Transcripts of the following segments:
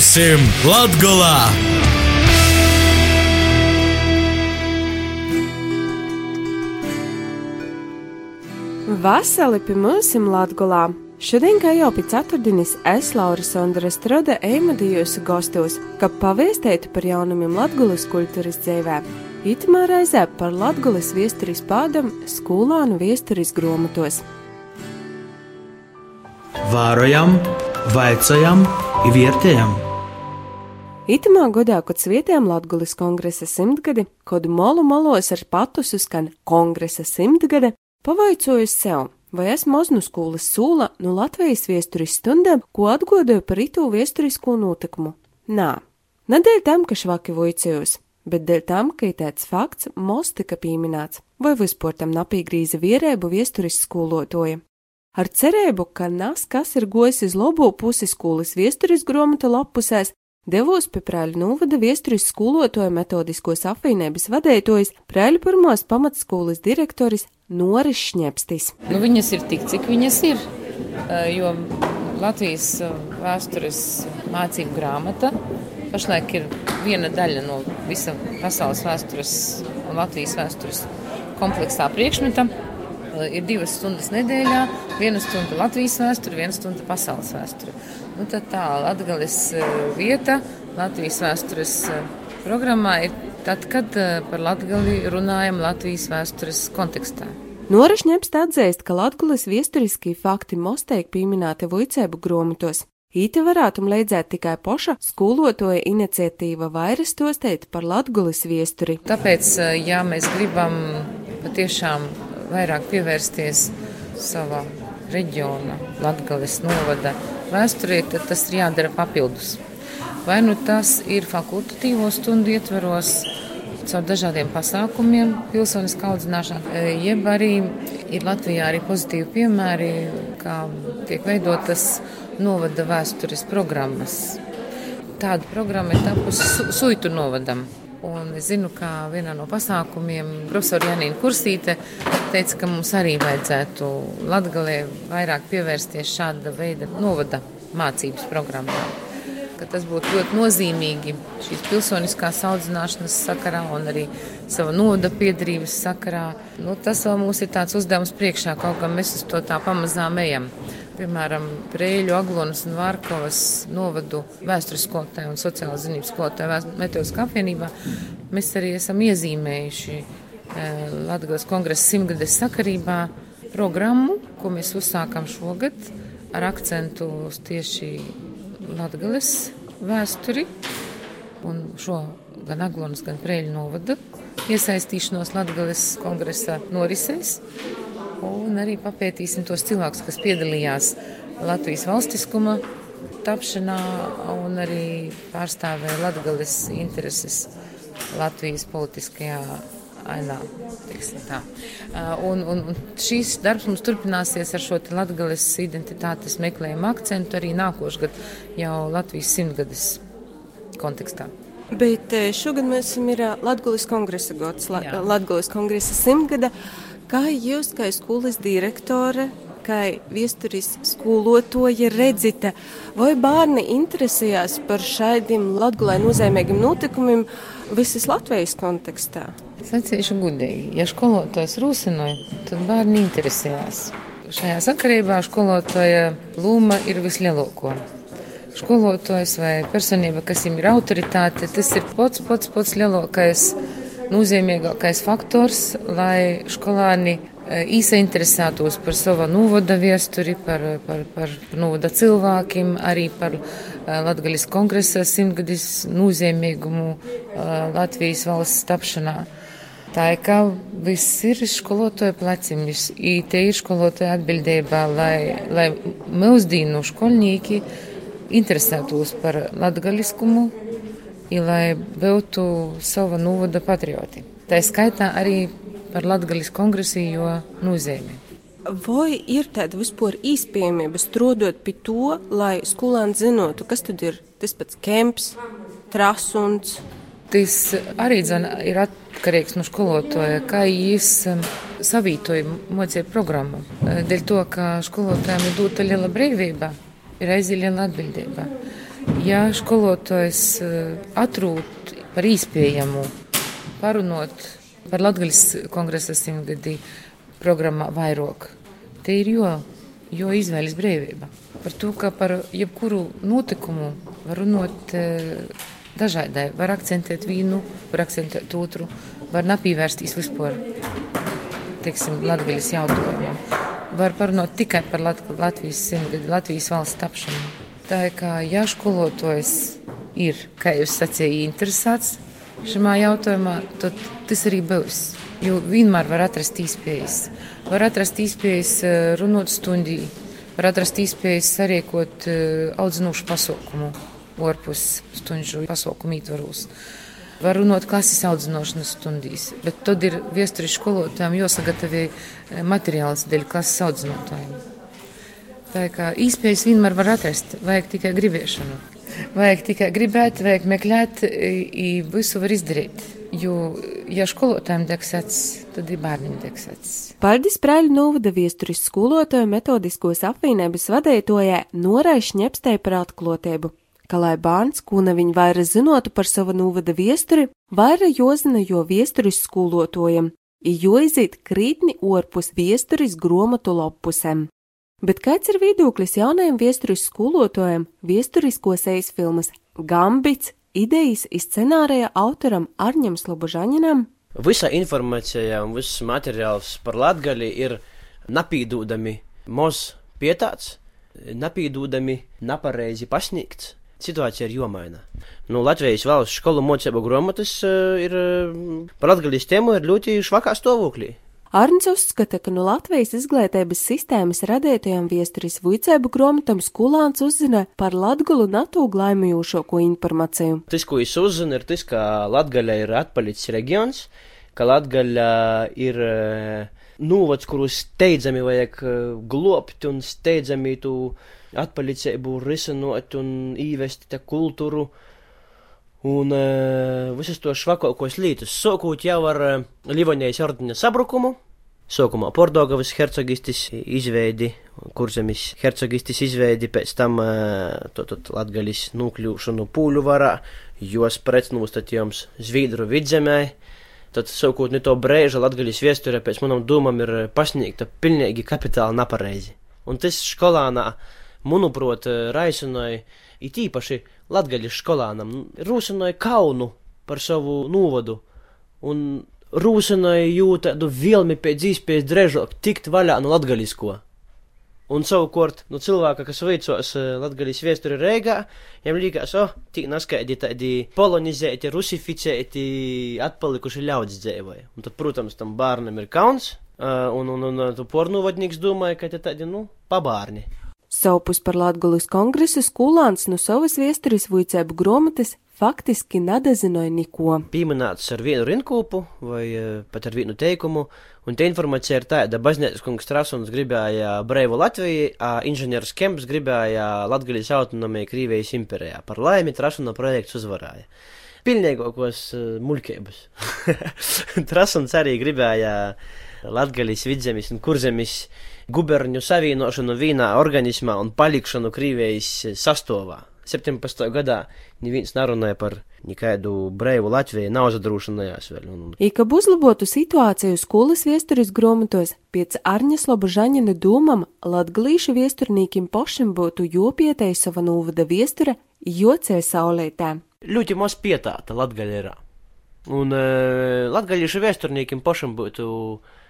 Būsim Latgolā! Vasali pie mums Latgolā! Šodien, kā jau pēc ceturtdienas, es, Laura Sondra Strode, ēmadījusi gastos, ka pavēstētu par jaunumiem Latgulas kultūras dzīvē. Itamā reizē par Latgulas viesturis pādam skolānu viesturis gromatos. Vārojam, vaicājam, vietējam! Itamā godā, kad svietējām Latgulas kongresa simtgadi, kad molu molos ar patusu skan kongresa simtgade, pavaicoju sev vai esmu Oznu skolas sūla no Latvijas viesturis stundām, ko atgodoju par itu viesturisko notikumu. Nā, ne dēļ tam, ka švaki voicējos, bet dēļ tam, ka tāds fakts mos tika pieminēts, vai vispār tam napīgrīza vierēbu viesturis skolotoja. Ar cerību, ka nas, kas ir gojis uz labo pusi skolas viesturis gromata lapusēs, devos pie Prēļu novada viesturis skolotoja metodiskos apvienības vadētojas Prēļu pirmās pamatskolas direktoris Noris Šņepstis. Nu, viņas ir tik, cik viņas ir, jo Latvijas vēstures mācību grāmata pašlaik ir viena daļa no visa pasaules vēstures un Latvijas vēstures kompleksā priekšmeta. Ir divas stundas nedēļā, viena stunda Latvijas vēsture, viena stunda pasaules vēsture. Nu, tad tā Latgales vieta Latvijas vēstures programmā ir tad, kad par Latgali runājam Latvijas vēstures kontekstā. Norašņeps atzīst, ka Latgulas viesturiskī fakti mosteik pieminēti Vujcēbu gromatos. Īti varētu leidzēt tikai poša skolotoja iniciatīva vairs tostēt par Latgulas viesturi. Tāpēc, ja mēs gribam patiešām vairāk pievērsties savā reģiona, Latgales novada vēsturē, tad tas ir jādara papildus. Vai nu tas ir fakultatīvo stundu ietveros, caur dažādiem pasākumiem, pilsoniskā audzināšana, jeb arī ir Latvijā arī pozitīvi piemēri, kā tiek veidotas novada vēstures programmas. Tāda programma ir tapusi su Suitu novadam. Un es zinu, ka vienā no pasākumiem profesora Janīna Kursīte teica, ka mums arī vajadzētu Latgalē vairāk pievērsties šāda veida novada mācības programmām ka tas būtu ļoti nozīmīgi šīs pilsoniskās audzināšanas sakarā un arī sava noda piedarības sakarā. Nu, tas vēl mums ir tāds uzdevums priekšā, kaut gan mēs uz to tā pamazām ejam. Piemēram, Prēļu, Aglonas un Vārkovas novadu vēstures skolotāju un sociālās zinības skolotāju metodiskā apvienībā mēs arī esam iezīmējuši eh, Latvijas kongresa simtgades sakarībā programmu, ko mēs uzsākam šogad ar akcentu uz tieši Latvijas vēsturi un šo gan Aglonas, gan Prēļu novada iesaistīšanos Latvijas kongresa norisēs. Un arī papētīsim tos cilvēkus, kas piedalījās Latvijas valstiskuma tapšanā un arī pārstāvēja Latvijas intereses Latvijas politiskajā ainā. Un, un, un šīs darbs mums turpināsies ar šo latgales identitātes meklējumu akcentu arī nākošgad jau Latvijas simtgades kontekstā. Bet šogad mums ir Latvijas kongresa gads, Latvijas kongresa simtgada. Kā jūs, kā skolas direktore, kā viesturis skolotoja redzita, vai bērni interesējās par šādiem latgulē nozīmīgiem notikumiem visas Latvijas kontekstā? Sacīšu gudīgi, ja skolotājs rūsinoja, tad bērni interesējās. Šajā sakarībā skolotāja loma ir vislielākā. Skolotājs vai personība, kas viņam ir autoritāte, tas ir pats, pats, pats lielākais, nozīmīgākais faktors, lai skolāni īsainteresētos par savu novada viesturi, par, par, par novada cilvēkiem, arī par Latvijas kongresa simtgadis nozīmīgumu Latvijas valsts tapšanā. Tā ir kā viss ir skolotāja plecim, te ir skolotāja atbildībā, lai, lai mūsdienu skolnieki interesētos par latgaliskumu, lai būtu sava novada patrioti. Tā skaitā arī par latgalis kongresījo nozīmi. Vai ir tāda vispār īspējamība strādāt pie to, lai skolēni zinātu, kas tad ir tas pats kemps, trasuns? Tas arī dzana, ir atkarīgs no skolotāja, kā viņš um, savītoja mocību programmu. Dēļ to, ka skolotājiem ir dota liela brīvība, ir aizi liela atbildība. Ja skolotājs atrūt par īspējamu parunot par Latgaļas kongresa simtgadī programmā vairāk, te ir jo, jo izvēles brīvība. Par to, ka par jebkuru notikumu var runāt dažādai, var akcentēt vienu, var akcentēt otru, var nepīvērsties vispār, teiksim, Latgaļas jautājumam. Var parunāt tikai par Lat Latvijas simtgadi, Latvijas valsts tapšanu. Tā ir kā, ja skolotājs ir, kā jūs sacījāt, interesēts šajā jautājumā, tad tas arī būs. Jo vienmēr var atrast iespējas. Var atrast iespējas eh, runāt stundī, var atrast iespējas sarīkot eh, audzinošu pasaukumu, ārpus stundžu pasaukumu ietvaros. Var runāt klases audzināšanas stundīs, bet tad ir viesturišu skolotājiem jāsagatavē eh, materiāls dēļ klases audzinotājiem. Tā kā īspējas vienmēr var atrast, vajag tikai gribēšanu. Vajag tikai gribēt, vajag meklēt, visu var izdarīt. Jo, ja skolotājiem degs acis, tad ir bērniem degs acis. Pārdis Prāļu novada viesturis skolotāju metodiskos apvienības vadītojai Norai Šņepstei par atklātību, ka lai bērns, ko ne viņa vairāk zinotu par savu novada viesturi, vairāk jozina jo viesturis skolotojam, jo iziet krītni orpus viesturis gromatu loppusem. Bet kāds ir viedoklis jaunajam viesturis skolotājam viesturisko sejas filmas Gambits idejas i scenārija autoram Arņam Slobožaņinam? Visa informācija un viss materiāls par latgali ir napīdūdami moz pietāts, napīdūdami napareizi pasniegts. Situācija ir jomaina. Nu, Latvijas valsts skolu mocību grāmatas uh, ir uh, par latgaļas tēmu ir ļoti švakā stāvoklī. Arns uzskata, ka no Latvijas izglītības sistēmas radītajam viesturis Vuicēbu grāmatam skolāns uzzina par latgulu natūgu laimījošāko informāciju. Tas, ko es uzzinu, ir tas, ka Latgaļa ir atpalicis reģions, ka Latgaļa ir uh, novads, kuru steidzami vajag uh, globt un steidzami tu atpalicību risinot un īvest te kultūru. Un uh, visas tos švakākos lītus sākot jau ar uh, Livonijas ordina sabrukumu, sākumā Pordogavas hercogistis izveidi, kurzemis hercogistis izveidi, pēc tam to, latgalis nokļūšanu pūļu varā, jos pretnūstatījums Zvīdru vidzemē, tad sākot ne to brēža latgalis viesturē pēc manam domam ir pasniegta pilnīgi kapitāli napareizi. Un tas skolānā, manuprāt, raisināja it īpaši latgaļu skolānam, rūsināja kaunu par savu novadu un rūsināja jūt tādu vilmi pēc īspējas drežāk tikt vaļā no latgaļisko. Un savukārt, no cilvēka, kas veicos latgaļas viesturi Reigā, viņam liekas, oh, tik naskaidi tādi polonizēti, rusificēti, atpalikuši ļaudis dzīvoja. Un tad, protams, tam bērnam ir kauns, un, un, un, un pornuvadnieks domāja, ka tie tādi, nu, pabārni. Savpus par Latgulis kongresu skolāns no savas viesturis vuicēbu gromatas faktiski nedazināja neko. Pieminēts ar vienu rinkūpu vai uh, pat ar vienu teikumu, un te informācija ir tāda, baznēcas kungs Trasuns gribēja Breivu Latviju, uh, inženieris Kemps gribēja Latgaļas autonomiju Krīvijas imperijā. Par laimi Trasuna projekts uzvarēja. Pilnīgākos uh, muļķības. Trasuns arī gribēja Latgaļas vidzemes un kurzemes guberņu savienošanu vienā organismā un palikšanu Krīvijas sastāvā. 17. gadā neviens nerunāja par nekādu brīvu Latviju, nav zadrūšanājās vēl. Un... I, ka uzlabotu situāciju skolas viesturis grāmatos, pēc Arņa Slobožaņina dūmam, latgalīšu viesturnīkim pošim būtu jopietēja sava novada viestura, jocē saulētē. Ļoti maz pietāta latgaļerā. Un uh, latgaļīšu viesturnīkim pošam būtu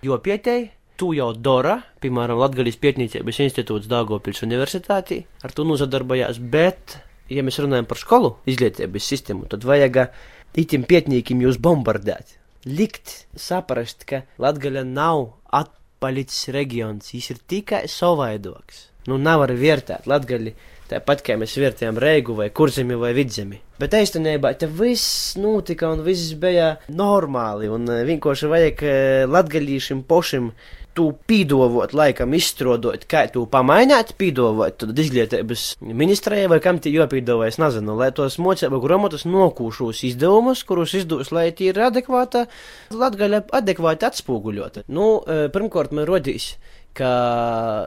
jopietēja, tu jau dara, piemēram, Latvijas pētniecības institūts Dāngopils universitātī, ar to nozadarbojās, bet, ja mēs runājam par skolu izglītības sistēmu, tad vajag itim pētniekiem jūs bombardēt. Likt saprast, ka Latvija nav atpalicis reģions, viņš ir tikai savaidoks. Nu, nav arī vērtēt Latviju tāpat kā mēs vērtējām Reigu vai Kurzemi vai Vidzemi. Bet īstenībā te viss notika un viss bija normāli un vienkārši vajag latgaļīšiem pošiem tu pīdovot, laikam izstrādāt, kā tu pamainīt, pīdovot, tad izglītības ministrijai vai kam tie jopīdavo, es nezinu, lai tos mocību grāmatas nokūšos izdevumus, kurus izdos, lai tie ir adekvāta, latgaļa adekvāti atspūguļota. Nu, pirmkārt, man rodīs, ka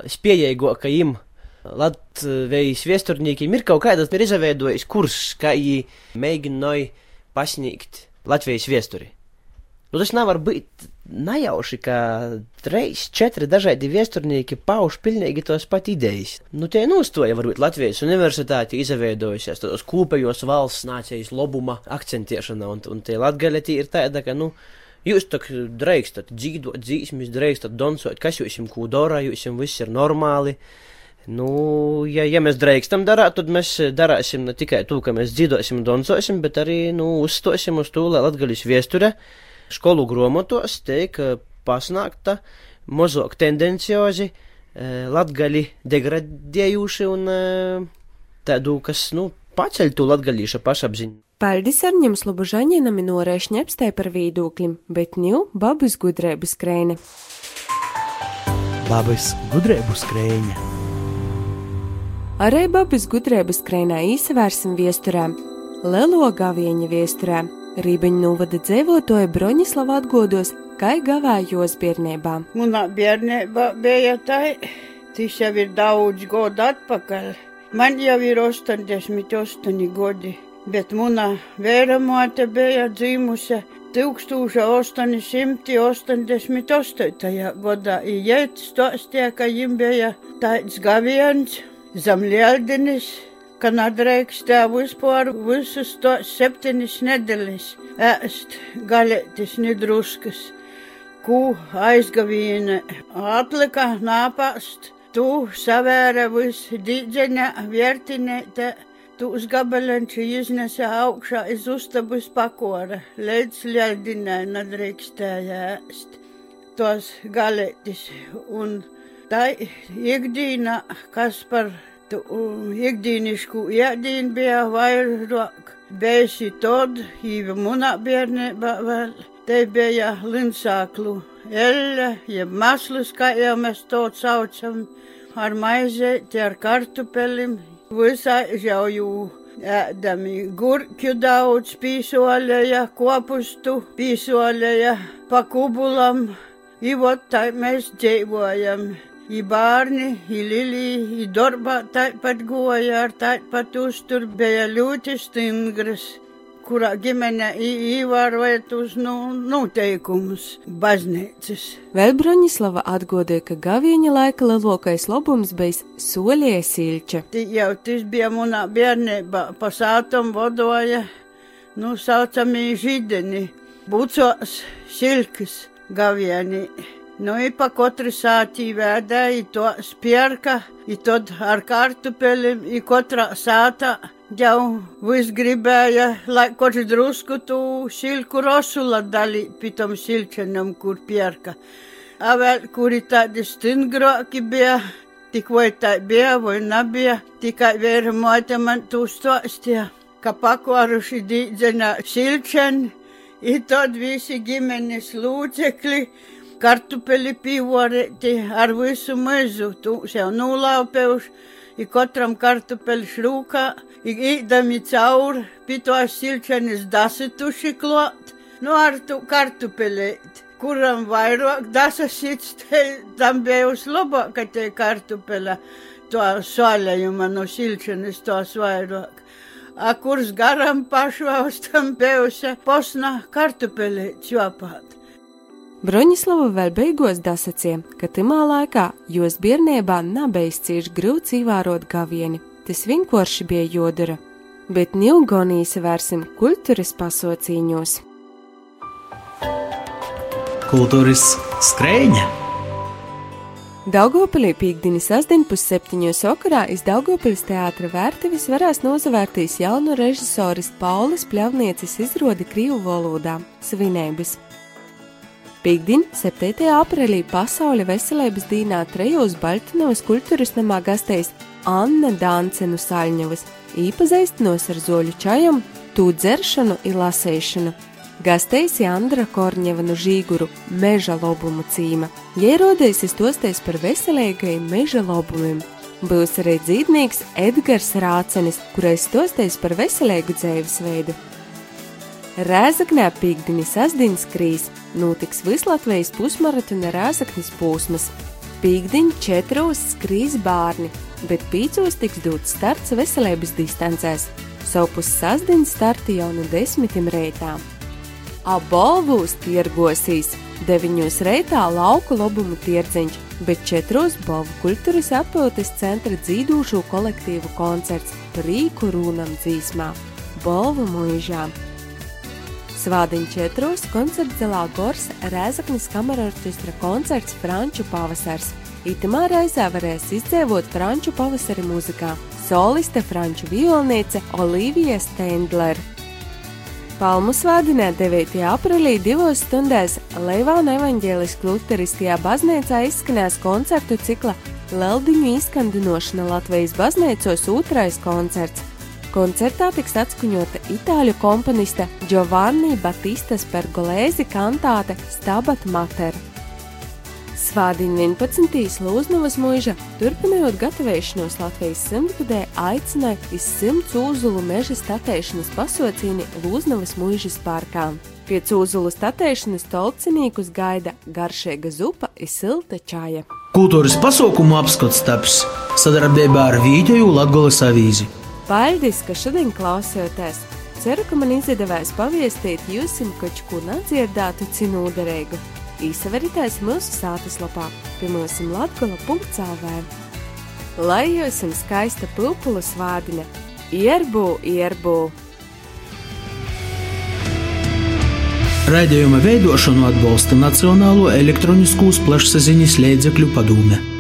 spējīgākajiem Latvijas viesturniekiem ir kaut kādas ir izveidojis kurs, kā viņi mēģināja pasniegt Latvijas viesturi. Nu, tas nevar būt nejauši, ka reizes četri dažādi viesturnieki pauž pilnīgi tos pat idejas. Nu, tie nustoja varbūt Latvijas universitāti izveidojusies tos kopējos valsts nācijas lobuma akcentēšana, un, un tie latgaļeti ir tāda, ka, nu, Jūs tā drīkstat dzīvot dzīsmis, drīkstat donsot, kas jūs jums ko dara, jūs jums viss ir normāli. Nu, ja, ja mēs drīkstam darāt, tad mēs darāsim ne tikai to, ka mēs dzīvosim un donsosim, bet arī, nu, uzstosim uz to, lai latgaļas viesture skolu gromotos tiek pasnākta mazāk tendenciozi, latgaļi degradējuši un tādu, kas, nu, paceļ to latgaļīša pašapziņu. Paldies Arņam Slobožaņinam norēš ņepstē par vīdūkļim, bet ņū babas gudrēbu skrēne. Babas gudrēbu skrēņa. Arī babas gudrēbu skrēnā īsavērsim viesturēm, Lelo gavieņa viesturēm, Rībeņu novada dzēvotoja Broņislava atgodos, kai gavējos bērnībā. Manā bērnībā bija tā, tas jau ir daudz gadu atpakaļ. Man jau ir 88 gadi bet mana vēramote bija dzimusi 1888. gadā. Iet stostie, ka viņam bija tāds gaviens, zemļēdinis, ka nedrīkstēja vispār visus tos septiņas nedēļas ēst galētis nedruskas. Ko aizgavīna atlika nāpast, tu savēra visu dīdzeņa vērtinētē Tūs gabalenči iznesa augšā iz ustabas pakora, līdz ļaudinai nedrīkstēja ēst. Tos galētis un tā ikdīna, kas par ikdīnišku ēdīnu bija vairāk, bēsi tod, īva munā bērnībā vēl, te bija linsāklu elle, jeb maslus, kā jau mēs to saucam, ar maizēti, ar kartupelim, visai žauju ēdami. Gurķu daudz pīsolēja, kopustu pīsolēja, pa kubulam. I vot tā mēs dzīvojam. I bērni, i lili, i darbā tāpat goja, ar tāpat uztur bija ļoti stingras kurā ģimene ievērojot uz nu, noteikumus baznīcas. Vēl Broņislava atgodēja, ka gavieņa laika lielākais labums bija soļie silča. Jau tas bija manā bērnībā, pasātam vadoja, nu, saucamī žideni, bucos silkas gavieni. Nu, i pa katru sātī vēdā, i to spierka, i tad ar kartupeļiem, i katrā sātā jau vis gribēja, lai kaut drusku tu silku rosula dalīt pitam silčenam, kur pierka. A vēl, kuri tādi stingroki bija, tik vai tā bija, vai nebija, tikai vēra māte man tu stostīja, ka pakvaruši dīdzenā silčen, i tad visi ģimenes lūdzekļi, kartupeli pīvorēti ar visu mezu, tu jau nulaupeuši, i katram kartupeļu šrūkā, i īdami cauri, pitoās silčenis dasituši klot, nu ar tu kartupelēt. Kuram vairāk dasasits, tam bija uz labāka te kartupela, to sāļējuma no silčenis tos vairāk. A kurs garam pašvaustam bijusi posna kartupelēt čopāt. Broņislava vēl beigās dasacīja, ka timā laikā jos bērnībā nebija cīši grūts ievērot gavieni, tas vienkārši bija jodara, bet Nilgonīs vērsim kultūras pasaucīņos. Kultūras skrēņa! Daugopilī pīkdiņa sasdiņpus septiņos okarā iz Daugopilis teātra vērtivis varēs nozavērtīs jaunu režisoris Paulis Pļavniecis izrodi Krīvu valodā - svinēbis. Pīkdiņ, 7. aprīlī Pasaules veselības dienā trejos Baltinovas kultūras namā gastējas Anna Dāncenu Saļņevas, īpazīstinos ar zoļu čajam, tū dzeršanu un lasēšanu. Gastējas Andra Korņeva no Žīguru meža lobumu cīma, ierodējas iztosties par veselīgajiem meža lobumiem. Būs arī dzīvnieks Edgars Rācenis, kurais stosties par veselīgu dzīvesveidu. Rēzaknē pīkdiņa sasdienas krīs notiks Vislatvijas pusmaratona Rēzaknis posms. Pīkdiņ četros skrīs bērni, bet pīcos tiks dots starts veselības distancēs. Sopus sasdienas starti jau no desmitiem reitām. Abolvūs tirgosīs, deviņos reitā lauku lobumu tirdziņš, bet četros Bolvu kultūras atpūtas centra dzīdūšu kolektīvu koncerts Rīku rūnam dzīsmā - Bolvu mūžām. Svādiņa četros koncerts Zelā Gors Rēzaknis kamerorķestra koncerts Franču pavasars. Itamā reizē varēs izdzēvot franču pavasari muzikā soliste franču violniece Olivija Stendler. Palmu svētdienā 9. aprīlī divos stundās Leivāna evaņģēliskā luteriskajā baznīcā izskanēs koncertu cikla Leldiņu izskandinošana Latvijas baznīcos otrais koncerts. Koncertā tiks atskaņota itāļu komponista Giovanni Batistas Pergolēzi kantāte Stabat Mater. Svādiņa 11. Lūznavas mūža, turpinot gatavošanos Latvijas simtgadē, aicināja iz simts uzulu meža statēšanas pasaucīni Lūznavas mūžas parkā. Pie uzulu statēšanas tolcinīkus gaida garšīga zupa un silta čāja. Kultūras pasaukumu apskats taps sadarbībā ar Vīģeju Latgoles avīzi. Paldies, ka šodien klausāties! Ceru, ka man izdevās paviestīt jums kaut ko nedzirdētu cinūderīgu. Īsaverīties mūsu sātas lapā, pirmosim latgola.cv. Lai jums skaista pupulu svādiņa, ierbu, ierbu! Raidījuma veidošanu atbalsta Nacionālo elektroniskos plašsaziņas līdzekļu padome.